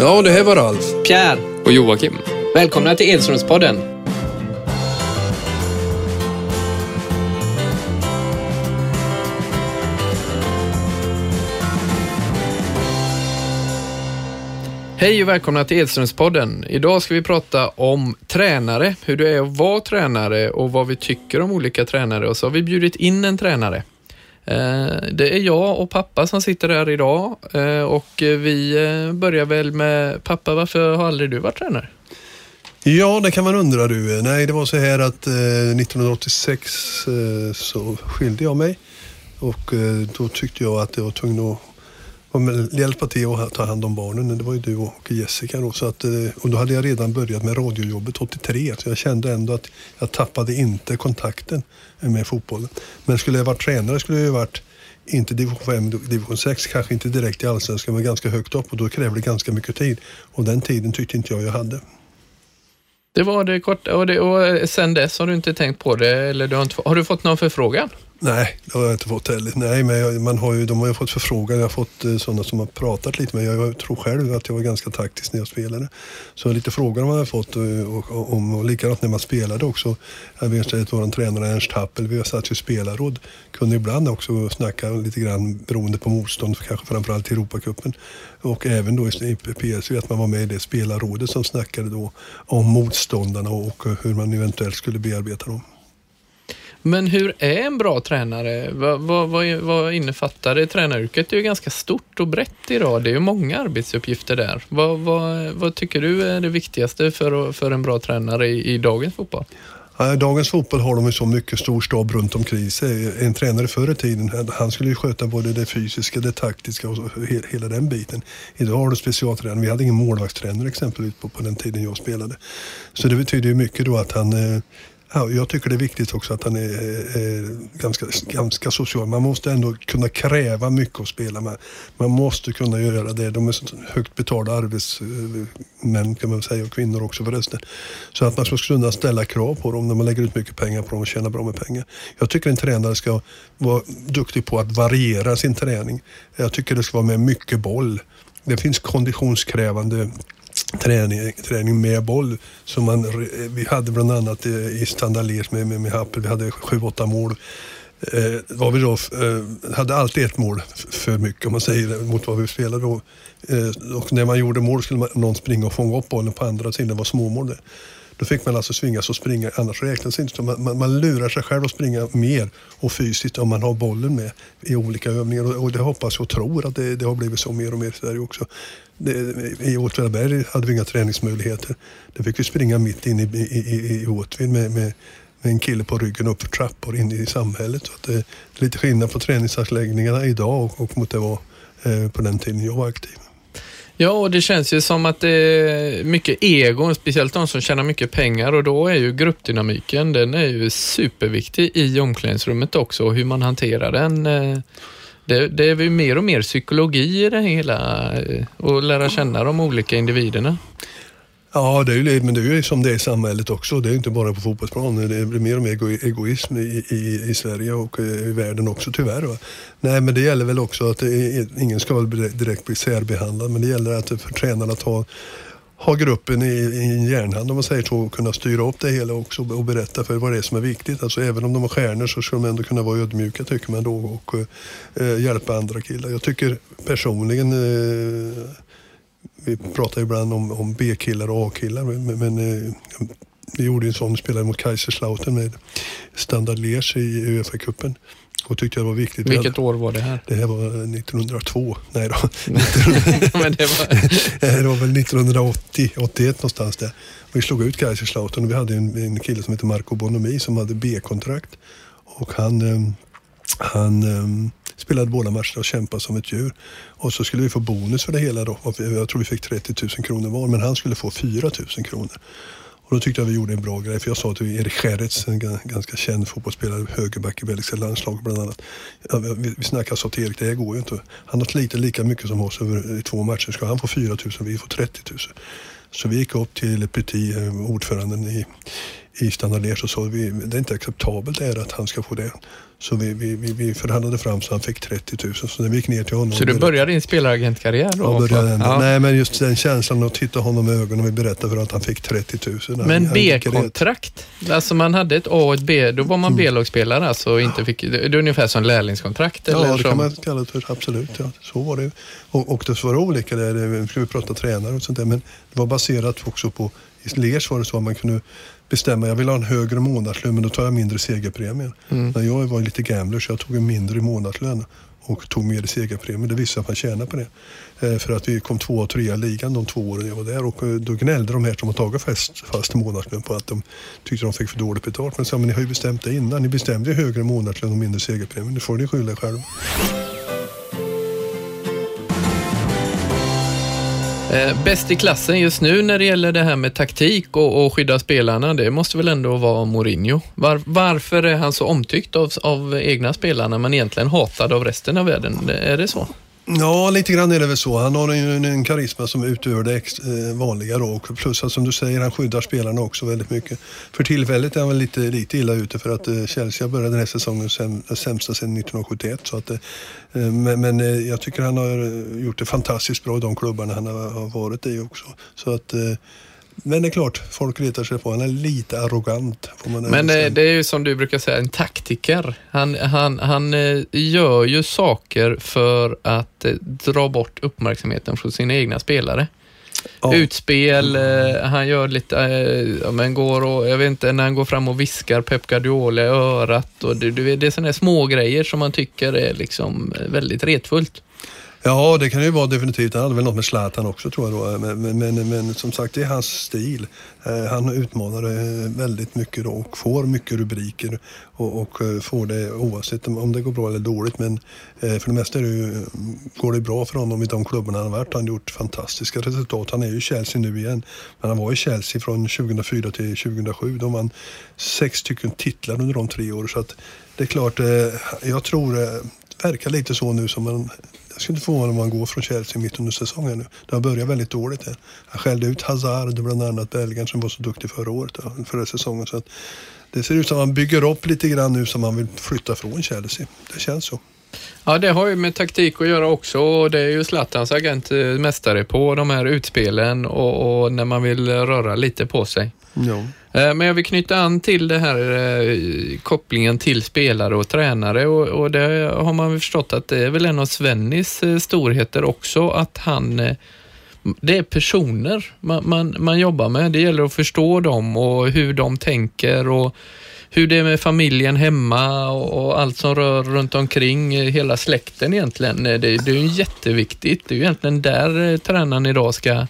Ja, det här var Ralf. Pierre, Och Joakim. välkomna till Edströmspodden. Hej och välkomna till Edströmspodden. Idag ska vi prata om tränare, hur det är att vara tränare och vad vi tycker om olika tränare och så har vi bjudit in en tränare. Eh, det är jag och pappa som sitter här idag eh, och vi eh, börjar väl med pappa, varför har aldrig du varit tränare? Ja, det kan man undra du. Nej, det var så här att 1986 så skilde jag mig och då tyckte jag att jag var tvungen att men hjälpa till att ta hand om barnen. Det var ju du och Jessica då. Så att, eh, och då hade jag redan börjat med radiojobbet 83 så jag kände ändå att jag tappade inte kontakten med fotbollen. Men skulle jag varit tränare skulle jag ju varit inte division 5, division 6, kanske inte direkt i allsvenskan men ganska högt upp och då krävde det ganska mycket tid. Och den tiden tyckte inte jag jag hade. Det var det korta och, det, och sen dess har du inte tänkt på det eller du har, inte, har du fått någon förfrågan? Nej, det har jag inte fått heller. Nej, men jag, man har ju, de har ju fått förfrågan. Jag har fått eh, sådana som har pratat lite med Jag tror själv att jag var ganska taktisk när jag spelade. Så lite frågor har jag fått eh, och, och, och, om, och likadant när man spelade också. Jag vet att vår tränare Ernst Happel, vi har satt ju spelarråd, kunde ibland också snacka lite grann beroende på motstånd, kanske framförallt i Europacupen. Och även då i PSV, att man var med i det spelarrådet som snackade då om motståndarna och hur man eventuellt skulle bearbeta dem. Men hur är en bra tränare? Vad, vad, vad, vad innefattar det? Tränaryrket Det är ju ganska stort och brett idag. Det är ju många arbetsuppgifter där. Vad, vad, vad tycker du är det viktigaste för, för en bra tränare i, i dagens fotboll? I dagens fotboll har de ju så mycket stor stab runt omkring sig. En tränare förr i tiden, han skulle ju sköta både det fysiska, det taktiska och så, hela den biten. Idag har du specialtränare. Vi hade ingen målvaktstränare exempelvis på, på den tiden jag spelade. Så det betyder ju mycket då att han eh, Ja, jag tycker det är viktigt också att han är, är ganska, ganska social. Man måste ändå kunna kräva mycket att spela med. Man måste kunna göra det. De är så högt betalda arbetsmän kan man säga och kvinnor också förresten. Så att man ska kunna ställa krav på dem när man lägger ut mycket pengar på dem och tjänar bra med pengar. Jag tycker en tränare ska vara duktig på att variera sin träning. Jag tycker det ska vara med mycket boll. Det finns konditionskrävande träning, träning med boll. Som man, eh, vi hade bland annat eh, i Standard med, med, med Happel, vi hade sju, åtta mål. Eh, var vi då, eh, hade alltid ett mål för mycket om man säger det, mot vad vi spelade då. Eh, och när man gjorde mål skulle man, någon springa och fånga upp bollen på andra sidan, det var småmål det. Då fick man alltså svingas och springa, annars räknas det inte. Man, man, man lurar sig själv att springa mer och fysiskt om man har bollen med i olika övningar. Och, och det hoppas och tror att det, det har blivit så mer och mer i Sverige också. Det, I Åtvidaberg hade vi inga träningsmöjligheter. Där fick vi springa mitt in i, i, i, i Åtvid med, med, med en kille på ryggen upp för trappor in i samhället. Så att det är lite skillnad på träningsanläggningarna idag och, och mot det var eh, på den tiden jag var aktiv. Ja, och det känns ju som att det är mycket ego, speciellt de som tjänar mycket pengar och då är ju gruppdynamiken, den är ju superviktig i omklädningsrummet också och hur man hanterar den. Eh, det, det är ju mer och mer psykologi i det hela eh, och lära känna de olika individerna. Ja, det är ju men det är ju som det är i samhället också. Det är inte bara på fotbollsplanen. Det blir mer och mer egoism i, i, i Sverige och eh, i världen också tyvärr. Va? Nej, men det gäller väl också att eh, det är, ingen ska väl direkt bli särbehandlad, men det gäller att för tränarna att ha ha gruppen i, i en järnhand om man säger så och kunna styra upp det hela också och berätta för vad det är som är viktigt. Alltså även om de har stjärnor så ska de ändå kunna vara ödmjuka tycker man då och eh, hjälpa andra killar. Jag tycker personligen eh, vi pratar ibland om, om B-killar och A-killar men, men eh, vi gjorde en sån spelare mot Kaiserslautern med Standard Liège i Uefa-cupen och tyckte det var viktigt. Vi Vilket år var det här? Det här var 1902. Nej då. Men det var, det var väl 1980, 81 någonstans där. Vi slog ut Kaiserslautern och vi hade en, en kille som heter Marco Bonomi som hade B-kontrakt. Och han, eh, han eh, spelade båda matcherna och kämpade som ett djur. Och så skulle vi få bonus för det hela då. Jag tror vi fick 30 000 kronor var, men han skulle få 4 000 kronor. Och då tyckte jag vi gjorde en bra grej, för jag sa till Erik Scherretz, en ganska känd fotbollsspelare, högerback i belgiska landslaget bland annat. Vi, vi snackade sa till Erik, det här går ju inte. Han har slitit lika mycket som oss över i två matcher. Ska han få 4 000, vi får 30 000. Så vi gick upp till Petit, eh, ordföranden i, i Standard Liège och sa att det är inte acceptabelt är att han ska få det. Så vi, vi, vi, vi förhandlade fram så han fick 30 000. Så när vi gick ner till honom. Så du började din spelaragentkarriär då? Ja, började ja. Nej, men just den känslan att titta honom i ögonen och vi berättade för att han fick 30 000. Men B-kontrakt? Alltså man hade ett A och ett B, då var man mm. B-lagsspelare alltså och inte fick, det är ungefär som lärlingskontrakt? Eller ja, det kan man kalla det för, absolut. Ja. Så var det. Och, och det var olika, där, nu ska vi prata tränare och sånt där, men det var baserat också på, i Lers var det så att man kunde bestämma, jag vill ha en högre månadslön men då tar jag mindre segerpremie. Mm. Men jag var lite gambler så jag tog en mindre månadslön och tog mer i segerpremie. Det visade att man tjänar på det. Eh, för att vi kom två och trea i ligan de två åren jag var där och eh, då gnällde de här som har tagit fast, fast månadslön på att de tyckte de fick för dåligt betalt. Men sa, men ni har ju bestämt det innan. Ni bestämde högre månadslön och mindre segerpremie. Nu får ni skylla er själva. Eh, bäst i klassen just nu när det gäller det här med taktik och, och skydda spelarna, det måste väl ändå vara Mourinho. Var, varför är han så omtyckt av, av egna spelarna men egentligen hatad av resten av världen? Är det så? Ja, lite grann är det väl så. Han har en, en karisma som är utöver det ex, eh, vanliga då. Och plus att som du säger, han skyddar spelarna också väldigt mycket. För tillfället är han väl lite, lite illa ute för att eh, Chelsea började den här säsongen säm, sämsta sedan 1971. Så att, eh, eh men, men eh, jag tycker han har eh, gjort det fantastiskt bra i de klubbarna han har, har varit i också. Så att men det är klart, folk retar sig på. Han är lite arrogant. Men eh, det är ju som du brukar säga, en taktiker. Han, han, han eh, gör ju saker för att eh, dra bort uppmärksamheten från sina egna spelare. Ja. Utspel, han gör lite, ja, men går och, jag vet inte, när han går fram och viskar Pep Guardiola i örat och det, det är sådana små grejer som man tycker är liksom väldigt retfullt. Ja, det kan ju vara definitivt. Han hade väl något med Zlatan också tror jag. Då. Men, men, men, men som sagt, det är hans stil. Eh, han utmanar eh, väldigt mycket då och får mycket rubriker och, och, eh, får det oavsett om det går bra eller dåligt. Men för det mesta är det ju, går det bra för honom i de klubbarna han har varit. Han har gjort fantastiska resultat. Han är ju i Chelsea nu igen. Men han var i Chelsea från 2004 till 2007. De vann sex stycken titlar under de tre åren. Så att det är klart, jag tror det verkar lite så nu som man jag skulle inte förvåna om han går från Chelsea mitt under säsongen nu. Det har börjat väldigt dåligt. Här. Han skällde ut Hazard, bland annat belgaren som var så duktig förra året, förra säsongen. Så det ser ut som att han bygger upp lite grann nu som han vill flytta från Chelsea. Det känns så. Ja, det har ju med taktik att göra också och det är ju Zlatans agent eh, mästare på de här utspelen och, och när man vill röra lite på sig. Ja. Eh, men jag vill knyta an till det här eh, kopplingen till spelare och tränare och, och det har man förstått att det är väl en av Svennis eh, storheter också att han det är personer man, man, man jobbar med. Det gäller att förstå dem och hur de tänker och hur det är med familjen hemma och, och allt som rör runt omkring hela släkten egentligen. Det, det är ju jätteviktigt. Det är ju egentligen där tränaren idag ska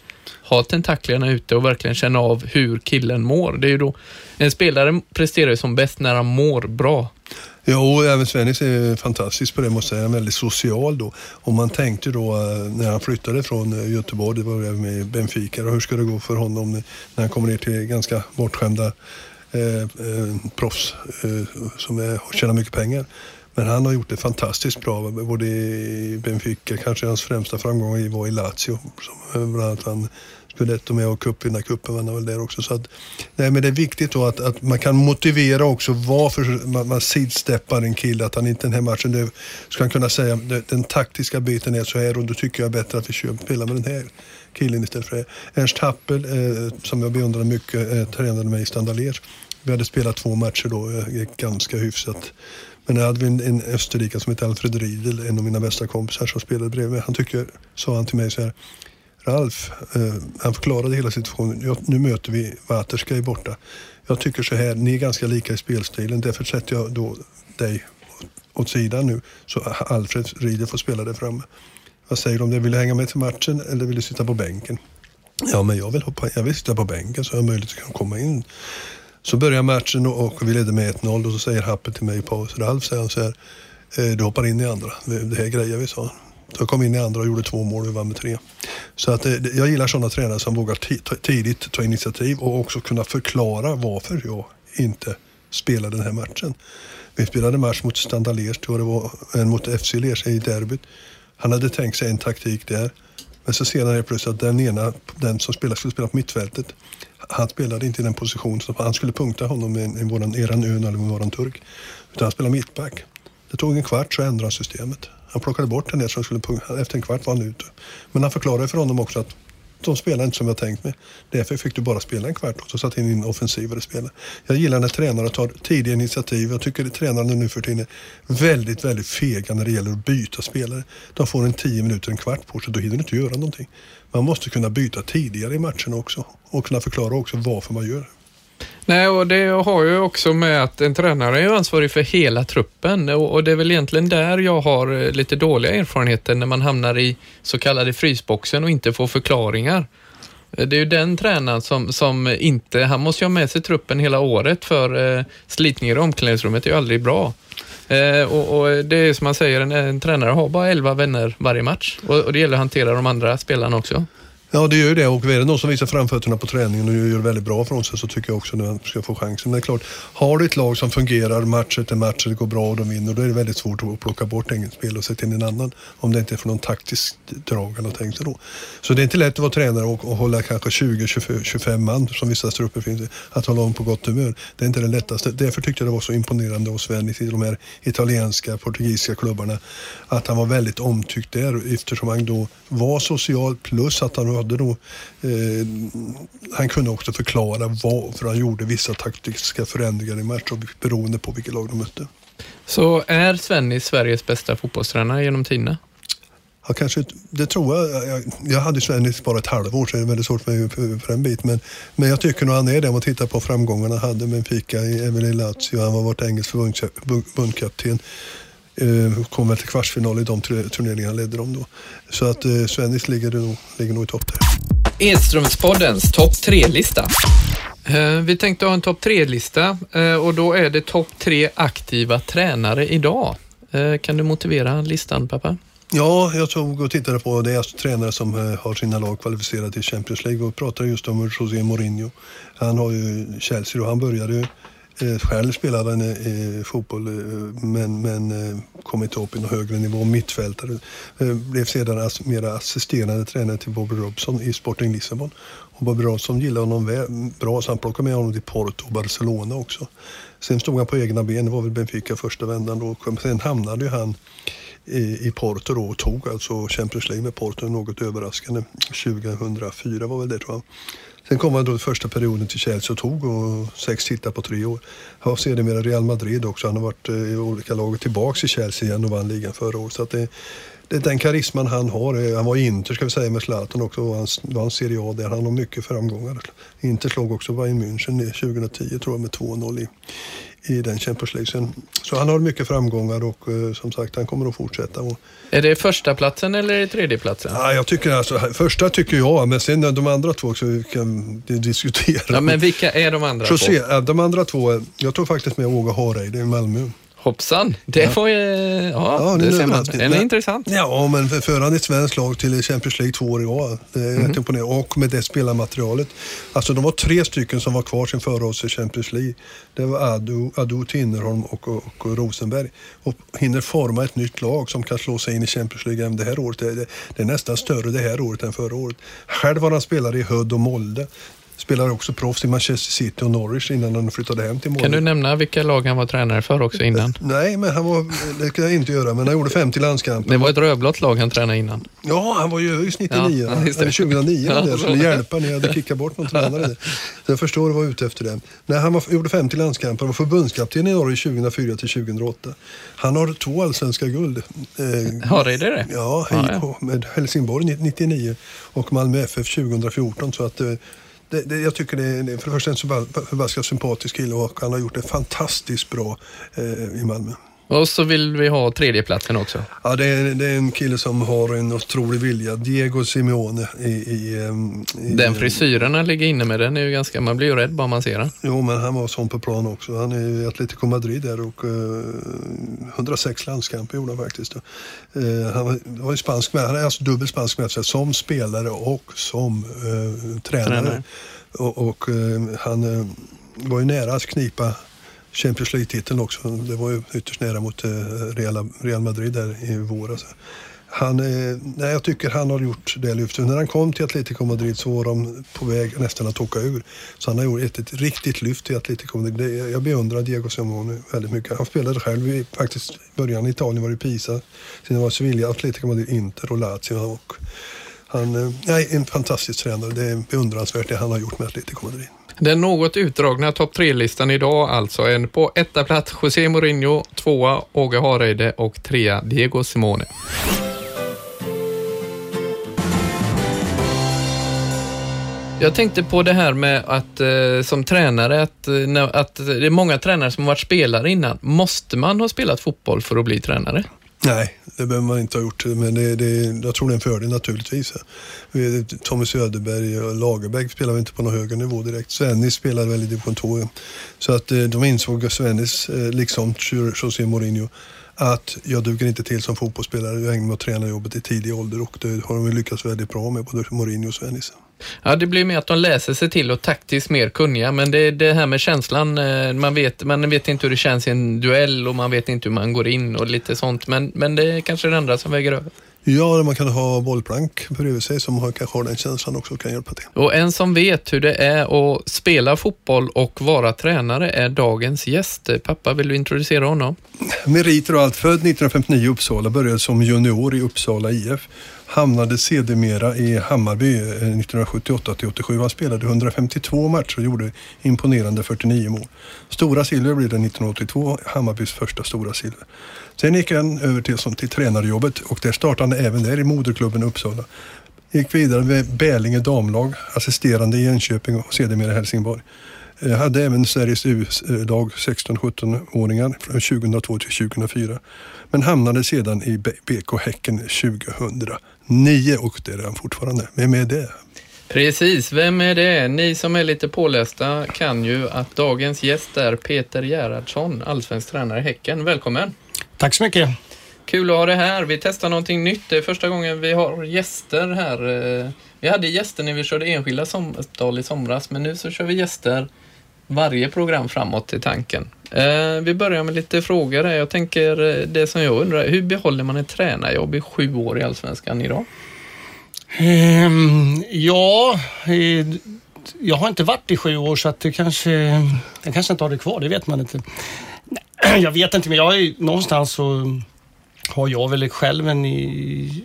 ha tentaklerna ute och verkligen känna av hur killen mår. Det är ju då, en spelare presterar ju som bäst när han mår bra. Jo, även Svennis är fantastisk på det måste jag säga. Han är väldigt social då. Och man tänkte då eh, när han flyttade från eh, Göteborg, det var med Benfica, och hur ska det gå för honom när han kommer ner till ganska bortskämda eh, eh, proffs eh, som är, tjänar mycket pengar. Men han har gjort det fantastiskt bra, både i Benfica, kanske hans främsta framgång var i Lazio, som eh, bland annat han Scudetto med och cupvinnarcupen vann väl där också. Så att, nej, men det är viktigt då att, att man kan motivera också varför man, man sidsteppar en kille. Att han inte den här matchen, det ska han kunna säga, det, den taktiska biten är så här och då tycker jag bättre att vi spelar med den här killen istället för det. Ernst Happel, eh, som jag beundrar mycket, eh, tränade mig i Standaler. Vi hade spelat två matcher då, eh, ganska hyfsat. Men jag hade vi en, en österrikare som hette Alfred Riedel, en av mina bästa kompisar som spelade bredvid mig. Han tycker, sa han till mig så här, Ralf, eh, han förklarade hela situationen. Jag, nu möter vi Waterskaj borta. Jag tycker så här, ni är ganska lika i spelstilen. Därför sätter jag då dig åt sidan nu. Så Alfred Riedel får spela där framme. Vad säger du om det? Vill du hänga med till matchen eller vill du sitta på bänken? Ja, men jag vill, hoppa, jag vill sitta på bänken så jag har möjlighet att komma in. Så börjar matchen och vi leder med 1-0 och så säger Happe till mig i paus. Ralf säger han så här, eh, du hoppar in i andra. Det här grejer vi, sa han. Jag kom in i andra och gjorde två mål och vann med tre. Så att, eh, jag gillar sådana tränare som vågar tidigt ta initiativ och också kunna förklara varför jag inte spelade den här matchen. Vi spelade match mot Standard Liège, det var en mot FC Liège i derbyt. Han hade tänkt sig en taktik där. Men så ser han helt plötsligt att den ena, den som spelade, skulle spela på mittfältet, han spelade inte i den position som han skulle punkta honom med, med våran, eran ön eller med våran turk. Utan han spelade mittback. Det tog en kvart så ändrade han systemet. Han plockade bort den där som skulle punga. efter en kvart var han ute. Men han förklarade för honom också att de spelar inte som jag tänkt mig. Därför fick du bara spela en kvart och så satte in en offensivare spelare. Jag gillar när tränare tar tidiga initiativ. Jag tycker att tränarna nu för tiden är väldigt, väldigt fega när det gäller att byta spelare. De får en tio minuter, en kvart på sig, då hinner du inte göra någonting. Man måste kunna byta tidigare i matchen också och kunna förklara också varför man gör det. Nej, och det har ju också med att en tränare är ansvarig för hela truppen och det är väl egentligen där jag har eh, lite dåliga erfarenheter när man hamnar i så kallade frysboxen och inte får förklaringar. Eh, det är ju den tränaren som, som inte, han måste ju ha med sig truppen hela året för eh, slitningar i omklädningsrummet är ju aldrig bra. Eh, och, och, det är som man säger, en, en tränare har bara elva vänner varje match och, och det gäller att hantera de andra spelarna också. Ja, det gör ju det och är det någon som visar framfötterna på träningen och gör väldigt bra från sig så tycker jag också att man ska få chansen. Men det är klart, har du ett lag som fungerar match efter match det går bra och de vinner, då är det väldigt svårt att plocka bort en spel och sätta in en annan. Om det inte är för någon taktisk drag han har tänkt sig då. Så det är inte lätt att vara tränare och, och hålla kanske 20-25 man, som vissa strupper finns, att hålla om på gott humör. Det är inte det lättaste. Därför tyckte jag det var så imponerande hos Sven i de här italienska, portugisiska klubbarna. Att han var väldigt omtyckt där eftersom han då var social plus att han hade då, eh, han kunde också förklara varför han gjorde vissa taktiska förändringar i match beroende på vilket lag de mötte. Så är Svennis Sveriges bästa fotbollstränare genom tiderna? Ja, kanske, det tror jag. Jag, jag hade Svennis bara ett halvår så det är väldigt svårt för, för, för en bit. Men, men jag tycker nog han är det om man tittar på framgångarna han hade med Fika även i Lazio. Han har varit engelsk förbundskapten. Eh, kom väl till kvartsfinal i de turneringarna ledde dem då. Så att eh, Svennis ligger, nog, ligger nog i topp där. Edströmspoddens topp tre-lista. Eh, vi tänkte ha en topp tre-lista eh, och då är det topp tre aktiva tränare idag. Kan du motivera listan pappa? Ja, jag tog och tittade på det är alltså tränare som har sina lag kvalificerade till Champions League och pratade just om José Mourinho. Han har ju Chelsea och han började ju Eh, själv spelade han eh, fotboll eh, men, men eh, kom inte upp i någon högre nivå. Mittfältare. Eh, blev sedan mer assisterande tränare till Bobby Robson i Sporting Lissabon. Och Bobby Robson gillade honom bra så han plockade med honom till Porto och Barcelona också. Sen stod han på egna ben, det var väl Benfica första vändan då. Sen hamnade ju han i, i Porto då och tog alltså Champions League med Porto, något överraskande. 2004 var väl det tror jag. Sen kom han då första perioden till Chelsea och tog och sex titlar på tre år. Har sedermera Real Madrid också. Han har varit eh, i olika lag tillbaks i Chelsea igen och vann ligan förra året. Så att det, det är den karisman han har. Eh, han var i Inter ska vi säga med Zlatan också och han vann Serie A där. Han har mycket framgångar. Inter slog också Bayern München 2010 tror jag med 2-0 i, i den Champions League. Så han har mycket framgångar och uh, som sagt han kommer att fortsätta. Och... Är det första platsen eller är det tredje platsen? Ja, jag tycker alltså, första tycker jag, men sen de andra två så kan vi diskutera. Ja, men vilka är de andra José, två? De andra två, jag tror faktiskt med Åge Hareide i Malmö. Hoppsan, det ja. var ju... Ja, ja det ser man. Den är intressant. Ja, men för han ett svenskt lag till Champions League två år i rad. Det är mm. imponerande. Och med det spelarmaterialet. Alltså de var tre stycken som var kvar sin förra års Champions League. Det var Adu, Adu Tinnerholm och, och, och, Rosenberg. Och hinner forma ett nytt lag som kan slå sig in i Champions League även det här året. Det, det, det är nästan större det här året än förra året. Själv var han spelare i Hödd och Molde. Spelade också proffs i Manchester City och Norwich innan han flyttade hem till Molde. Kan du nämna vilka lag han var tränare för också innan? Nej, men han var, det kan jag inte göra, men han gjorde 50 landskamper. Det var ett rödblått lag han tränade innan. Ja, han var ju just 99, ja, eller 2009 ja, där, skulle hjälpa. Ni hade kickat bort någon tränare där. Så jag förstår vad ute efter det. Nej, han var, gjorde 50 landskamper och var förbundskapten i Norge 2004 till 2008. Han har två allsvenska guld. Eh, har det det? Ja, ja, ja, med Helsingborg 99 och Malmö FF 2014. Så att, eh, det, det, jag tycker det är för det första en förbaskat sympatisk kille och han har gjort det fantastiskt bra eh, i Malmö. Och så vill vi ha tredjeplatsen också. Ja, det är, det är en kille som har en otrolig vilja. Diego Simeone. I, i, i den frisyren han ligger inne med, den är ju ganska, man blir ju rädd bara man ser den. Jo, men han var sån på plan också. Han är i Atletico Madrid där och uh, eh, 106 landskamper gjorde han faktiskt. Uh, han var, var ju spansk med, han är alltså dubbel spansk med som spelare och som uh, tränare. tränare. Och, och han var ju nära att knipa Champions League-titeln också. Det var ju ytterst nära mot eh, Real, Madrid där i våras. Han, eh, nej, jag tycker han har gjort det lyftet. När han kom till Atletico Madrid så var de på väg nästan att åka ur. Så han har gjort ett, ett riktigt lyft i Atletico Madrid. Jag beundrar Diego Simeone väldigt mycket. Han spelade själv i faktiskt början i Italien var det Pisa. Sen var det Sevilla, Atletico Madrid, Inter och Lazio. Och han, eh, nej, en fantastisk tränare. Det är beundransvärt det han har gjort med Atletico Madrid. Den något utdragna topp tre-listan idag alltså. En på etta plats José Mourinho, tvåa Åge Hareide och trea Diego Simone. Jag tänkte på det här med att eh, som tränare, att, eh, att det är många tränare som har varit spelare innan. Måste man ha spelat fotboll för att bli tränare? Nej, det behöver man inte ha gjort. Men det, det, jag tror det är en fördel naturligtvis. Tommy Söderberg och Lagerbäck spelar inte på någon högre nivå direkt. Svennis spelade väl i division 2. Så att eh, de insåg, Svennis, eh, liksom José Mourinho, att jag duger inte till som fotbollsspelare. Jag ägnar mig åt tränarjobbet i tidig ålder och det har de lyckats väldigt bra med, både Mourinho och Svennis. Ja, det blir mer att de läser sig till och taktiskt mer kunniga, men det det här med känslan. Eh, man vet, man vet inte hur det känns i en duell och man vet inte hur man går in och lite sånt, men, men det är kanske det andra som väger över. Ja, man kan ha bollplank bredvid sig som har, kanske har den känslan också och kan hjälpa till. Och en som vet hur det är att spela fotboll och vara tränare är dagens gäst. Pappa, vill du introducera honom? Meriter och allt. Född 1959 i Uppsala, började som junior i Uppsala IF hamnade sedermera i Hammarby eh, 1978 till 87. Han spelade 152 matcher och gjorde imponerande 49 mål. Stora silver blev det 1982, Hammarbys första stora silver. Sen gick han över till, som till tränarjobbet och där startade han även där i moderklubben Uppsala. Gick vidare med Bälinge damlag, assisterande i Enköping och sedermera Helsingborg. Jag hade även Sveriges U-lag 16-17-åringar från 2002 till 2004. Men hamnade sedan i BK Häcken 2000 och det är han fortfarande. Vem är det? Precis, vem är det? Ni som är lite pålästa kan ju att dagens gäst är Peter Gerhardsson, allsvensk tränare i Häcken. Välkommen! Tack så mycket! Kul att ha dig här. Vi testar någonting nytt. Det är första gången vi har gäster här. Vi hade gäster när vi körde enskilda samtal i somras, men nu så kör vi gäster varje program framåt i tanken. Eh, vi börjar med lite frågor. Jag tänker eh, det som jag undrar, hur behåller man ett tränarjobb i sju år i Allsvenskan idag? Um, ja, eh, jag har inte varit i sju år så att det kanske, jag kanske inte har det kvar, det vet man inte. Jag vet inte, men jag är, någonstans så har jag väl själv en,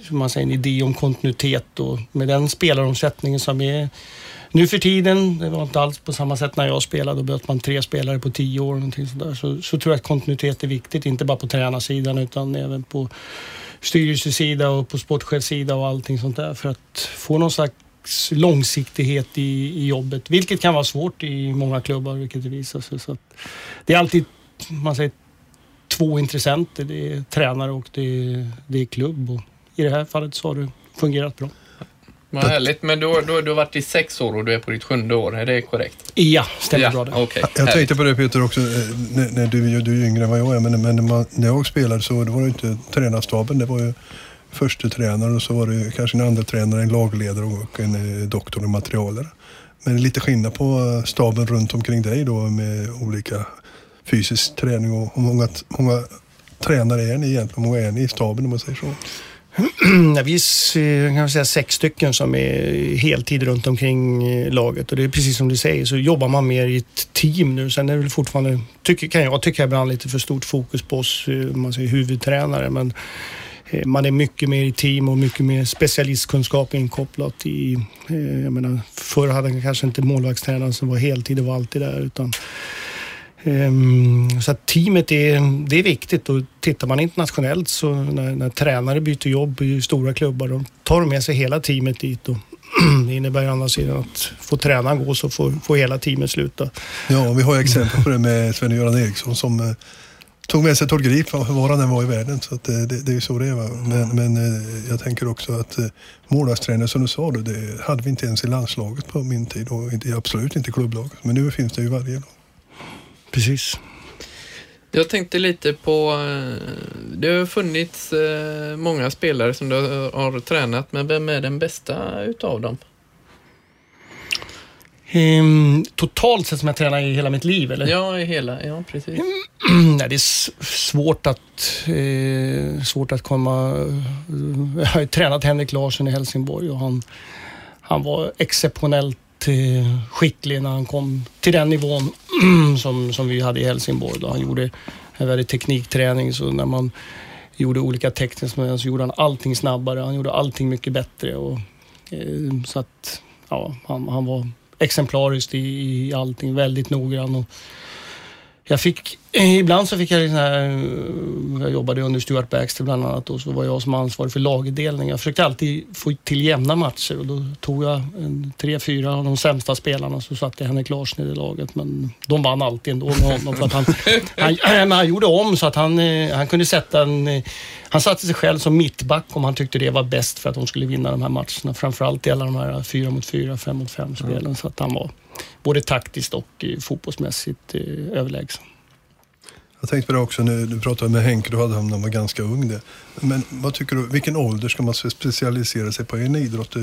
man säger, en idé om kontinuitet och med den spelaromsättningen som är nu för tiden, det var inte alls på samma sätt när jag spelade, då behövde man tre spelare på tio år. Någonting sådär. Så, så tror jag att kontinuitet är viktigt, inte bara på tränarsidan utan även på styrelsesida och på sportchefsida och allting sånt där för att få någon slags långsiktighet i, i jobbet, vilket kan vara svårt i många klubbar, vilket det visar sig. Så det är alltid, man säger, två intressenter. Det är tränare och det är, det är klubb och i det här fallet så har det fungerat bra. Vad härligt. Men då, då, du har varit i sex år och du är på ditt sjunde år, är det korrekt? Ja, stämmer ja, bra det. Okay. Jag tänkte på det Peter också, eh, när, när du, du är yngre än vad jag är, men, men när, man, när jag spelade så det var det inte tränarstaben, det var ju första tränaren och så var det kanske en andra tränare, en lagledare och en eh, doktor och materialare. Men lite skillnad på eh, staben runt omkring dig då med olika fysisk träning och hur många, många tränare är ni egentligen? Hur många är ni i staben om man säger så? vi är kan säga, sex stycken som är heltid runt omkring eh, laget och det är precis som du säger så jobbar man mer i ett team nu. Sen är det väl fortfarande, tycker, kan jag tycka ibland, lite för stort fokus på oss eh, man säger, huvudtränare. Men eh, man är mycket mer i team och mycket mer specialistkunskap inkopplat i... Jag menar, förr hade man kanske inte målvaktstränaren som var heltid och var alltid där utan Ehm, så att teamet är, det är viktigt och tittar man internationellt så när, när tränare byter jobb i stora klubbar då tar de med sig hela teamet dit och det innebär ju andra sidan att får tränaren gå så får, får hela teamet sluta. Ja, vi har exempel på det med Sven-Göran Eriksson som eh, tog med sig Tord Grip var han än var i världen. Så att, eh, det, det är ju så det är. Va? Men, men eh, jag tänker också att målvaktstränare som du sa, då, det hade vi inte ens i landslaget på min tid och inte, absolut inte i klubblaget. Men nu finns det ju varje lag. Precis. Jag tänkte lite på, eh, det har funnits eh, många spelare som du har tränat, men vem är den bästa utav dem? Ehm, totalt sett som jag tränar i hela mitt liv eller? Ja, i hela. Ja, precis. Nej, det är svårt att, eh, svårt att komma... Jag har ju tränat Henrik Larsson i Helsingborg och han, han var exceptionellt eh, skicklig när han kom till den nivån som, som vi hade i Helsingborg. Då. Han gjorde en väldigt teknikträning så när man gjorde olika tekniska moment så gjorde han allting snabbare. Han gjorde allting mycket bättre. Och, eh, så att, ja, han, han var exemplariskt i, i allting, väldigt noggrann. Och, jag fick, eh, ibland så fick jag sån här, eh, jag jobbade under Stuart Baxter bland annat och så var jag som ansvarig för lagdelning. Jag försökte alltid få till jämna matcher och då tog jag en, tre, fyra av de sämsta spelarna så satte jag Henrik Larsson i det laget. Men de vann alltid ändå med honom för att han, han, han, han gjorde om så att han, eh, han kunde sätta en, eh, han satte sig själv som mittback om han tyckte det var bäst för att de skulle vinna de här matcherna. Framförallt i alla de här fyra mot fyra, fem mot fem spelen. Så att han var både taktiskt och eh, fotbollsmässigt eh, överlägsen. Jag tänkte på det också när du pratade med Henke, då hade han när han var ganska ung. Det. Men vad tycker du, vilken ålder ska man specialisera sig på en idrott? Eh,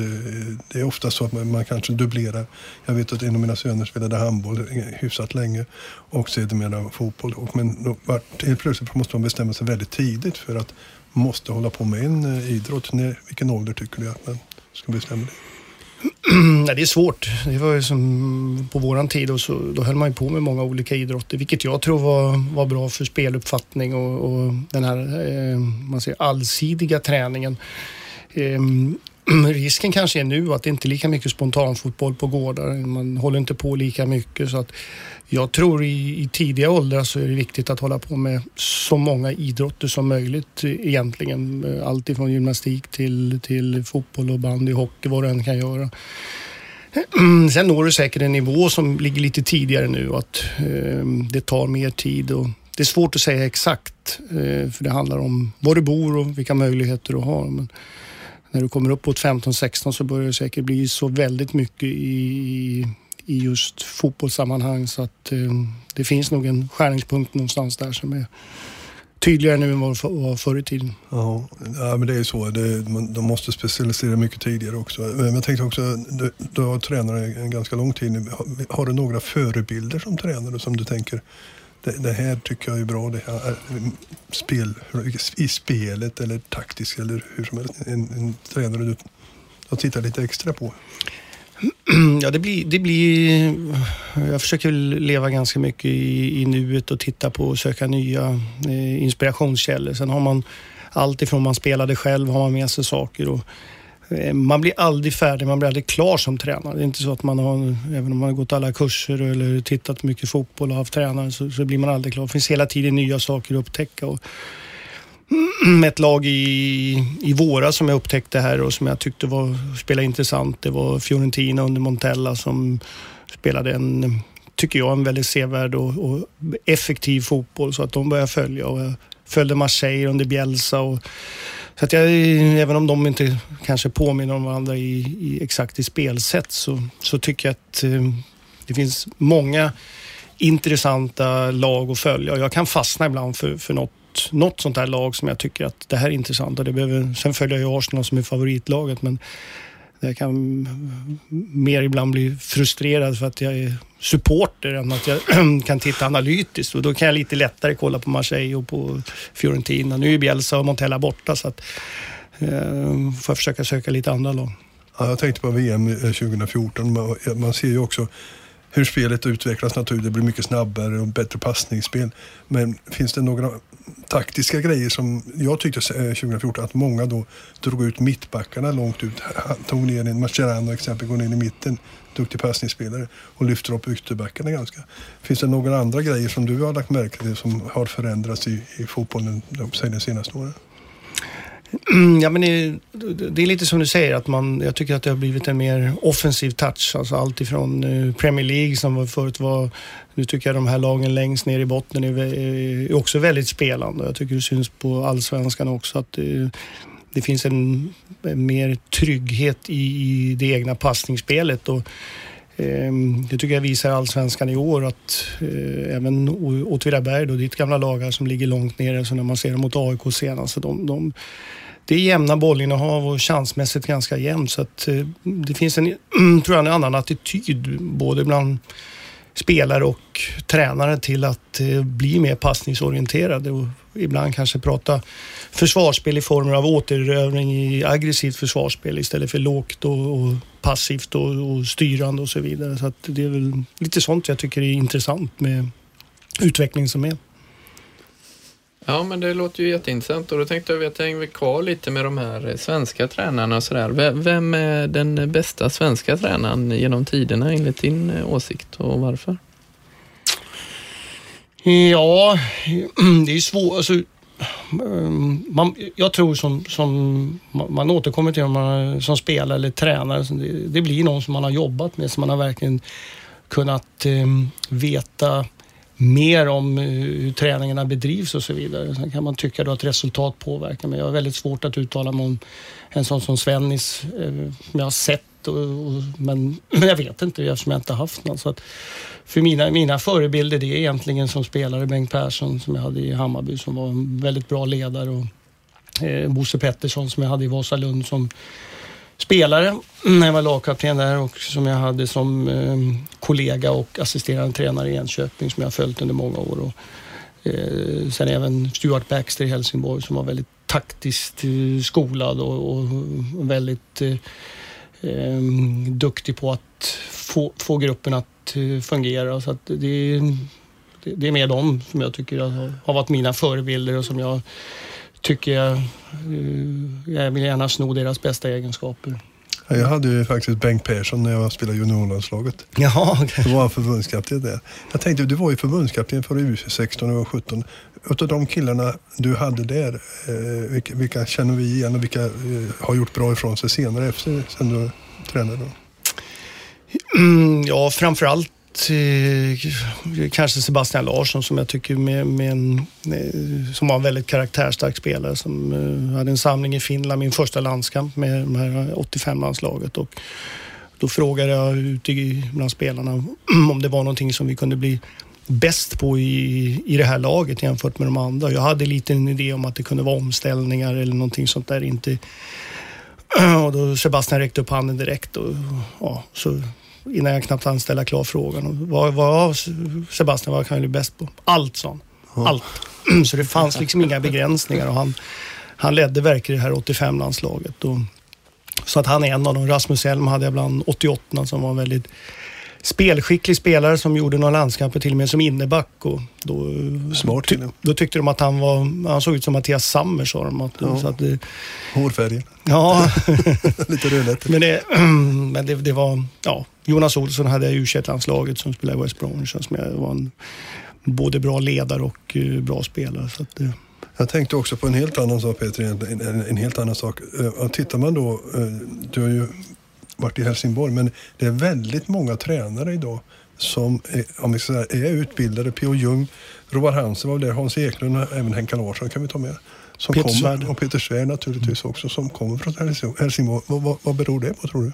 det- är ofta så att man, kanske dubblerar. Jag vet att en av mina söner spelade handboll hyfsat länge och sedermera fotboll. Men då helt plötsligt måste man bestämma sig väldigt tidigt för att man måste hålla på med en idrott. När, vilken ålder tycker du att man ska bestämma det? Nej, det är svårt. Det var ju som på våran tid och så, då höll man ju på med många olika idrotter, vilket jag tror var, var bra för speluppfattning och, och den här eh, man säger, allsidiga träningen. Eh, risken kanske är nu att det inte är lika mycket spontanfotboll på gårdar. Man håller inte på lika mycket. Så att jag tror i, i tidiga åldrar så är det viktigt att hålla på med så många idrotter som möjligt eh, egentligen. Eh, allt ifrån gymnastik till, till fotboll och bandy, hockey, vad du än kan göra. Sen når du säkert en nivå som ligger lite tidigare nu och att eh, det tar mer tid. Och det är svårt att säga exakt eh, för det handlar om var du bor och vilka möjligheter du har. Men när du kommer upp på 15-16 så börjar det säkert bli så väldigt mycket i, i just fotbollssammanhang så att eh, det finns nog en skärningspunkt någonstans där som är tydligare nu än vad det var förr i tiden. Ja, ja men det är ju så. Det, man, de måste specialisera mycket tidigare också. Men jag tänkte också, du, du har tränat en ganska lång tid nu. Har, har du några förebilder som tränare som du tänker, det, det här tycker jag är bra, det här eh, spel, i spelet eller taktiskt eller hur som helst. En, en tränare du har tittat lite extra på. Ja, det blir, det blir... Jag försöker leva ganska mycket i, i nuet och titta på och söka nya eh, inspirationskällor. Sen har man allt ifrån man spelade själv har man med sig saker. Och, Eh, man blir aldrig färdig, man blir aldrig klar som tränare. Det är inte så att man har, även om man har gått alla kurser eller tittat mycket fotboll och haft tränare så, så blir man aldrig klar. Det finns hela tiden nya saker att upptäcka. Och, ett lag i, i våra som jag upptäckte här och som jag tyckte var, spelade intressant. Det var Fiorentina under Montella som spelade en, tycker jag, en väldigt sevärd och, och effektiv fotboll så att de började följa. Och jag följde Marseille under Bielsa. Och, så att jag, även om de inte kanske påminner om varandra i, i exakt i spelsätt så, så tycker jag att eh, det finns många intressanta lag att följa. Jag kan fastna ibland för, för något något sånt här lag som jag tycker att det här är intressant. Och det behöver, sen följer jag ju Arsenal som är favoritlaget men jag kan mer ibland bli frustrerad för att jag är supporter än att jag kan titta analytiskt. Och då kan jag lite lättare kolla på Marseille och på Fiorentina. Nu är Bielsa och Montella borta så att eh, får jag försöka söka lite andra lag. Ja, jag tänkte på VM 2014. Man, man ser ju också hur spelet utvecklas naturligt. Det blir mycket snabbare och bättre passningsspel. Men finns det några taktiska grejer som jag tyckte eh, 2014 att många då drog ut mittbackarna långt ut. Tog ner en Mascherano exempel, går ner i mitten, duktig passningsspelare och lyfter upp ytterbackarna ganska. Finns det några andra grejer som du har lagt märke till som har förändrats i, i fotbollen de senaste åren? Ja, men det, det, är lite som du säger, att man, jag tycker att det har blivit en mer offensiv touch. Alltså allt ifrån eh, Premier League som förut var, nu tycker jag de här lagen längst ner i botten är, är eh, också väldigt spelande. Jag tycker det syns på allsvenskan också att det, det finns en, en, mer trygghet i, i det egna passningsspelet. Och, Ehm, det tycker jag visar allsvenskan i år att eh, även Åtvidaberg, ditt gamla lag här som ligger långt nere, så när man ser dem mot AIK senast, de, de det är jämna bollinnehav och chansmässigt ganska jämnt. Så att, eh, det finns en, tror jag, en annan attityd både bland spelare och tränare till att eh, bli mer passningsorienterade och ibland kanske prata försvarsspel i form av återerövring i aggressivt försvarsspel istället för lågt och, och passivt och, och, styrande och så vidare. Så det är väl lite sånt jag tycker är intressant med utvecklingen som är. Ja, men det låter ju jätteintressant och då tänkte jag att jag hänger kvar lite med de här eh, svenska tränarna och sådär. Vem är den bästa svenska tränaren genom tiderna enligt din eh, åsikt och varför? Ja, det är svårt. Alltså, eh, man, jag tror som, som man återkommer till man, som spelare eller tränare, det, det, blir någon som man har jobbat med, som man har verkligen kunnat eh, veta mer om eh, hur träningarna bedrivs och så vidare. Sen kan man tycka då att resultat påverkar, men jag har väldigt svårt att uttala mig om en sån som Svennis, som jag har sett, och, och, men, men jag vet inte eftersom jag inte haft någon. Så att för mina, mina förebilder det är egentligen som spelare Bengt Persson som jag hade i Hammarby som var en väldigt bra ledare och eh, Bosse Pettersson som jag hade i Vasalund som spelare när jag var lagkapten där och som jag hade som eh, kollega och assisterande tränare i Enköping som jag har följt under många år. Och, eh, sen även Stuart Baxter i Helsingborg som var väldigt taktiskt eh, skolad och, och väldigt eh, ehm, duktig på att få, få gruppen att eh, fungera. Så att det, det, det är mer de som jag tycker har, har varit mina förebilder och som jag tycker jag, eh, jag vill gärna sno deras bästa egenskaper. Jag hade ju faktiskt Bengt Persson när jag spelade juniorlandslaget. Jaha, okay. Då var han förbundskapten där. Jag tänkte, du var ju förbundskapten för U16 och 17. Utav de killarna du hade där, eh, vilka, vilka, känner vi igen och vilka eh, har gjort bra ifrån sig senare efter sen du tränade? Mm, ja, framförallt eh, kanske Sebastian Larsson som jag tycker med, med en, eh, som var en väldigt karaktärstark spelare som eh, hade en samling i Finland, min första landskamp med de här 85-landslaget. Och då frågade jag ute bland spelarna om det var någonting som vi kunde bli bäst på i, i det här laget jämfört med de andra. Jag hade lite en idé om att det kunde vara omställningar eller någonting sånt där. Inte, och då Sebastian räckte upp handen direkt och ja, så innan jag knappt hann ställa klar frågan. Vad, vad Sebastian, vad kan du bäst på? Allt, sa han. Allt. Så det fanns liksom inga begränsningar och han, han ledde verkligen det här 85-landslaget. Så att han är en av dem. Rasmus Elm hade jag bland 88 som var en väldigt spelskicklig spelare som gjorde några landskamper till och med som inneback. Och då, Smart ty Då tyckte de att han var, han såg ut som Mattias Sammer sa de. Att, ja. så att det, Hårfärgen. Ja. Lite rödlätt. Men, det, men det, det, var, ja. Jonas Olsson hade u landslaget som spelade i West Bromwich som var en både bra ledare och uh, bra spelare. Så att, uh. Jag tänkte också på en helt annan sak Peter, en, en, en helt annan sak. Uh, tittar man då, du har ju varit i Helsingborg, men det är väldigt många tränare idag som är, om vi säga, är utbildade. P.O. Jung, Roar Hansen var där, Hans Eklund och även Henka Larsson kan vi ta med. Som Peter kommer, Svärd. Och Peter Svärd naturligtvis också, som kommer från Helsingborg. Vad, vad, vad beror det på tror du?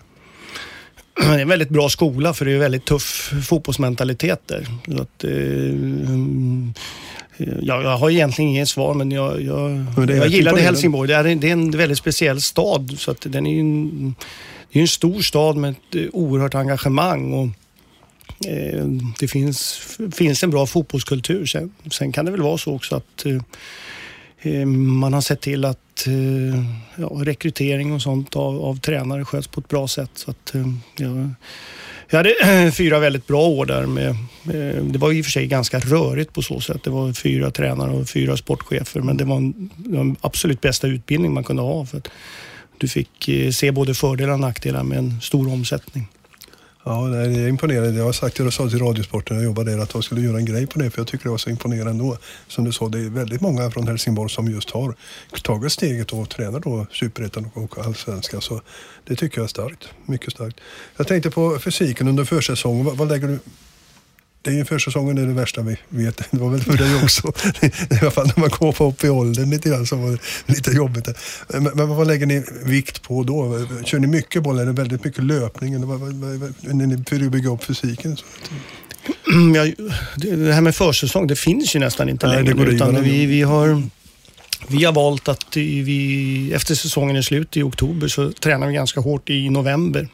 Det är en väldigt bra skola för det är väldigt tuff fotbollsmentalitet där. Att, eh, jag, jag har egentligen inget svar men jag, jag, men jag gillade Helsingborg. Det är, det är en väldigt speciell stad så att den är en, det är en stor stad med ett eh, oerhört engagemang. Och, eh, det finns, finns en bra fotbollskultur. Sen, sen kan det väl vara så också att eh, eh, man har sett till att eh, ja, rekrytering och sånt av, av, tränare sköts på ett bra sätt. Så att, eh, ja, jag hade fyra väldigt bra år där. Med, det var i och för sig ganska rörigt på så sätt. Det var fyra tränare och fyra sportchefer men det var, en, den absolut bästa utbildning man kunde ha. För du fick eh, se både fördelar och nackdelar med en stor omsättning. Ja, det är imponerande. Jag har sagt det och sa till Radiosporten när jag jobbade där att jag skulle göra en grej på det för jag tycker det var så imponerande ändå. Som du sa, det är väldigt många från Helsingborg som just har tagit steget och tränar då Superettan och Allsvenskan. Så det tycker jag är starkt. Mycket starkt. Jag tänkte på fysiken under försäsongen. Vad, vad lägger du det är ju försäsongen är det värsta vi vet. Det var väl för dig också. I alla fall när man går upp i åldern lite grann så var det lite jobbigt. Men, men vad lägger ni vikt på då? Kör ni mycket boll? Är det väldigt mycket löpning? Eller vad, vad, vad, när ni för att bygga upp fysiken? Mm, ja, det här med försäsong, det finns ju nästan inte Nej, längre. utan vi, vi har vi har valt att vi, efter säsongen är slut i oktober så tränar vi ganska hårt i november.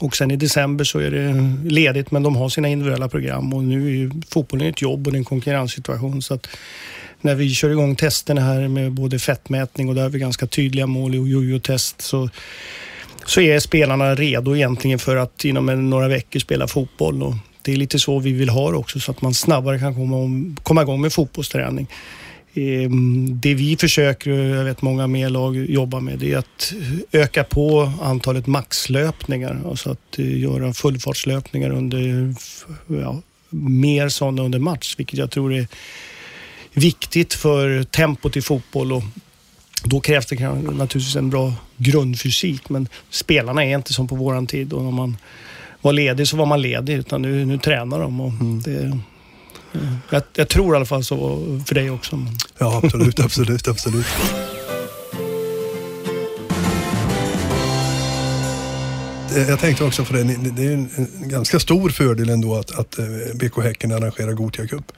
Och sen i december så är det ledigt men de har sina individuella program och nu är ju fotbollen ett jobb och det är en konkurrenssituation. Så att när vi kör igång testerna här med både fettmätning och där har vi ganska tydliga mål i jojo-test så, så är spelarna redo egentligen för att inom några veckor spela fotboll. Och det är lite så vi vill ha det också så att man snabbare kan komma, komma igång med fotbollsträning. Ehm, det vi försöker, jag vet många mer lag jobbar med, det är att öka på antalet maxlöpningar. Alltså att eh, göra fullfartslöpningar under, ja, mer sådana under match, vilket jag tror är viktigt för tempot i fotboll och då krävs det naturligtvis en bra grundfysik, men spelarna är inte som på våran tid och när man var ledig så var man ledig, utan nu, nu tränar de. Och mm. det, jag, jag, tror i alla fall så för dig också. Ja, absolut, absolut, absolut. Eh, jag tänkte också på det, det är en ganska stor fördel ändå att, att eh, BK Häcken arrangerar Gothia Cup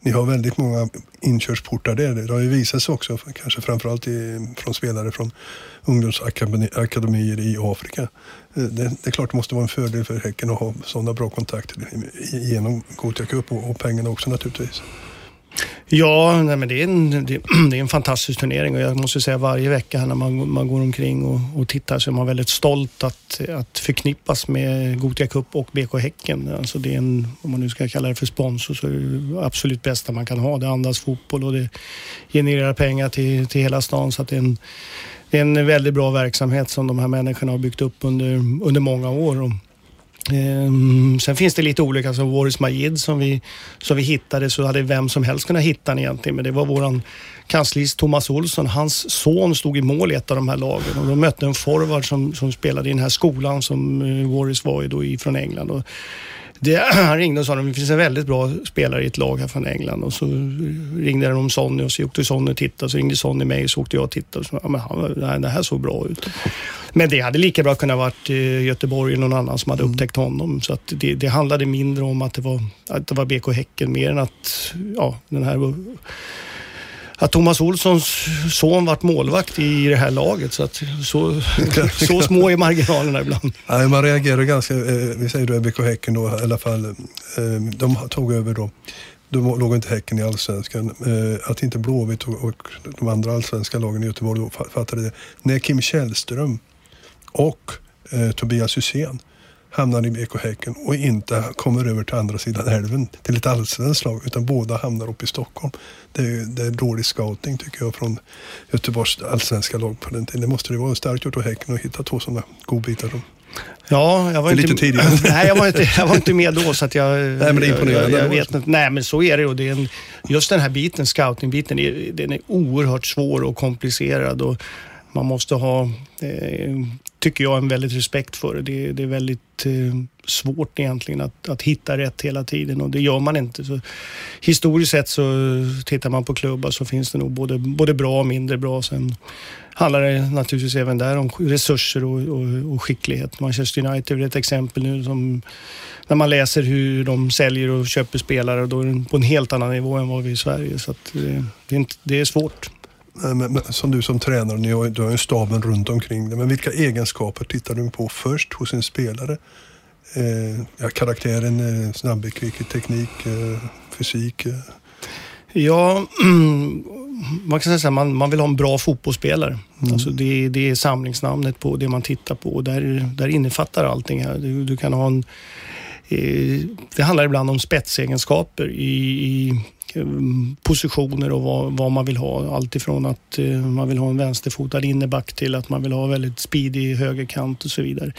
ni har väldigt många inkörsportar där. Det har ju visat sig också, kanske framförallt i, från spelare från ungdomsakademier i Afrika. Eh, det, det, är klart det måste vara en fördel för Häcken att ha sådana bra kontakter genom Gothia Cup och, och pengarna också naturligtvis. Ja, nej, men det är, en, det, det, är en fantastisk turnering och jag måste säga varje vecka när man, man går omkring och, och tittar så är man väldigt stolt att, att förknippas med Gothia Cup och BK Häcken. Alltså det är en, om man nu ska kalla det för sponsor, så är det absolut bästa man kan ha. Det andas fotboll och det genererar pengar till, till hela stan så att det är en det är en väldigt bra verksamhet som de här människorna har byggt upp under, under många år. Och eh, sen finns det lite olika, som Boris Majid som vi, som vi hittade så hade vem som helst kunnat hitta den egentligen. Men det var våran kanslist Thomas Olsson. Hans son stod i mål i ett av de här lagen och de mötte en forward som, som spelade i den här skolan som eh, Boris var i då från England. Och det, han ringde och sa att det finns en väldigt bra spelare i ett lag här från England. Och så ringde de om Sonny och så åkte Sonny och tittade. Så ringde Sonny mig och så åkte jag och tittade. Och så, ja, men han, det här såg bra ut. Men det hade lika bra kunnat varit eh, Göteborg eller någon annan som hade mm. upptäckt honom. Så att det, det handlade mindre om att det var, att det var BK Häcken mer än att ja, den här att Thomas Olssons son varit målvakt i det här laget. Så, att, så, så små är marginalerna ibland. Nej, man reagerar ganska, eh, vi säger då BK Häcken då i alla fall, eh, de tog över då då låg inte Häcken i allsvenskan. Eh, att inte Blåvitt och, och de andra allsvenska lagen i Göteborg då fattade det. När Kim Källström och eh, Tobias Hysén hamnar i BK Häcken och inte kommer över till andra sidan älven till ett allsvenskt lag utan båda hamnar uppe i Stockholm. Det är, det är dålig scouting tycker jag från Göteborgs allsvenska lag på den tiden. Det måste det vara starkt gjort av Häcken att hitta två sådana godbitar. Ja, jag var, inte, lite tidigare. nej, jag, var inte, jag var inte med då så att jag... Nej, men det är imponerande. Jag, jag vet inte. Nej, men så är det. Och det är en, just den här biten, scouting-biten, den är oerhört svår och komplicerad. Och man måste ha, eh, tycker jag, en väldigt respekt för det. Det, är väldigt eh, svårt egentligen att, att hitta rätt hela tiden och det gör man inte. Så, historiskt sett så tittar man på klubbar så finns det nog både, både bra och mindre bra. Sen handlar det naturligtvis även där om resurser och, och, och skicklighet. Manchester United är ett exempel nu som när man läser hur de säljer och köper spelare då är det på en helt annan nivå än vad vi är i Sverige. Så det, eh, det, är inte, det är svårt. Men, som du som tränare, ni har, du har ju staben runt omkring dig. Men vilka egenskaper tittar du på först hos en spelare? Eh, ja, karaktären, eh, snabbhet, teknik, eh, fysik? Eh. Ja, man kan säga att man, man vill ha en bra fotbollsspelare. Mm. Alltså det, det är samlingsnamnet på det man tittar på. Där, där innefattar allting här. Du, du kan ha en... Eh, det handlar ibland om spetsegenskaper i, i Eh, Eh, positioner och vad, vad, man vill ha. Allt ifrån att eh, man vill ha en vänsterfotad inneback till att man vill ha väldigt speedig högerkant och så vidare.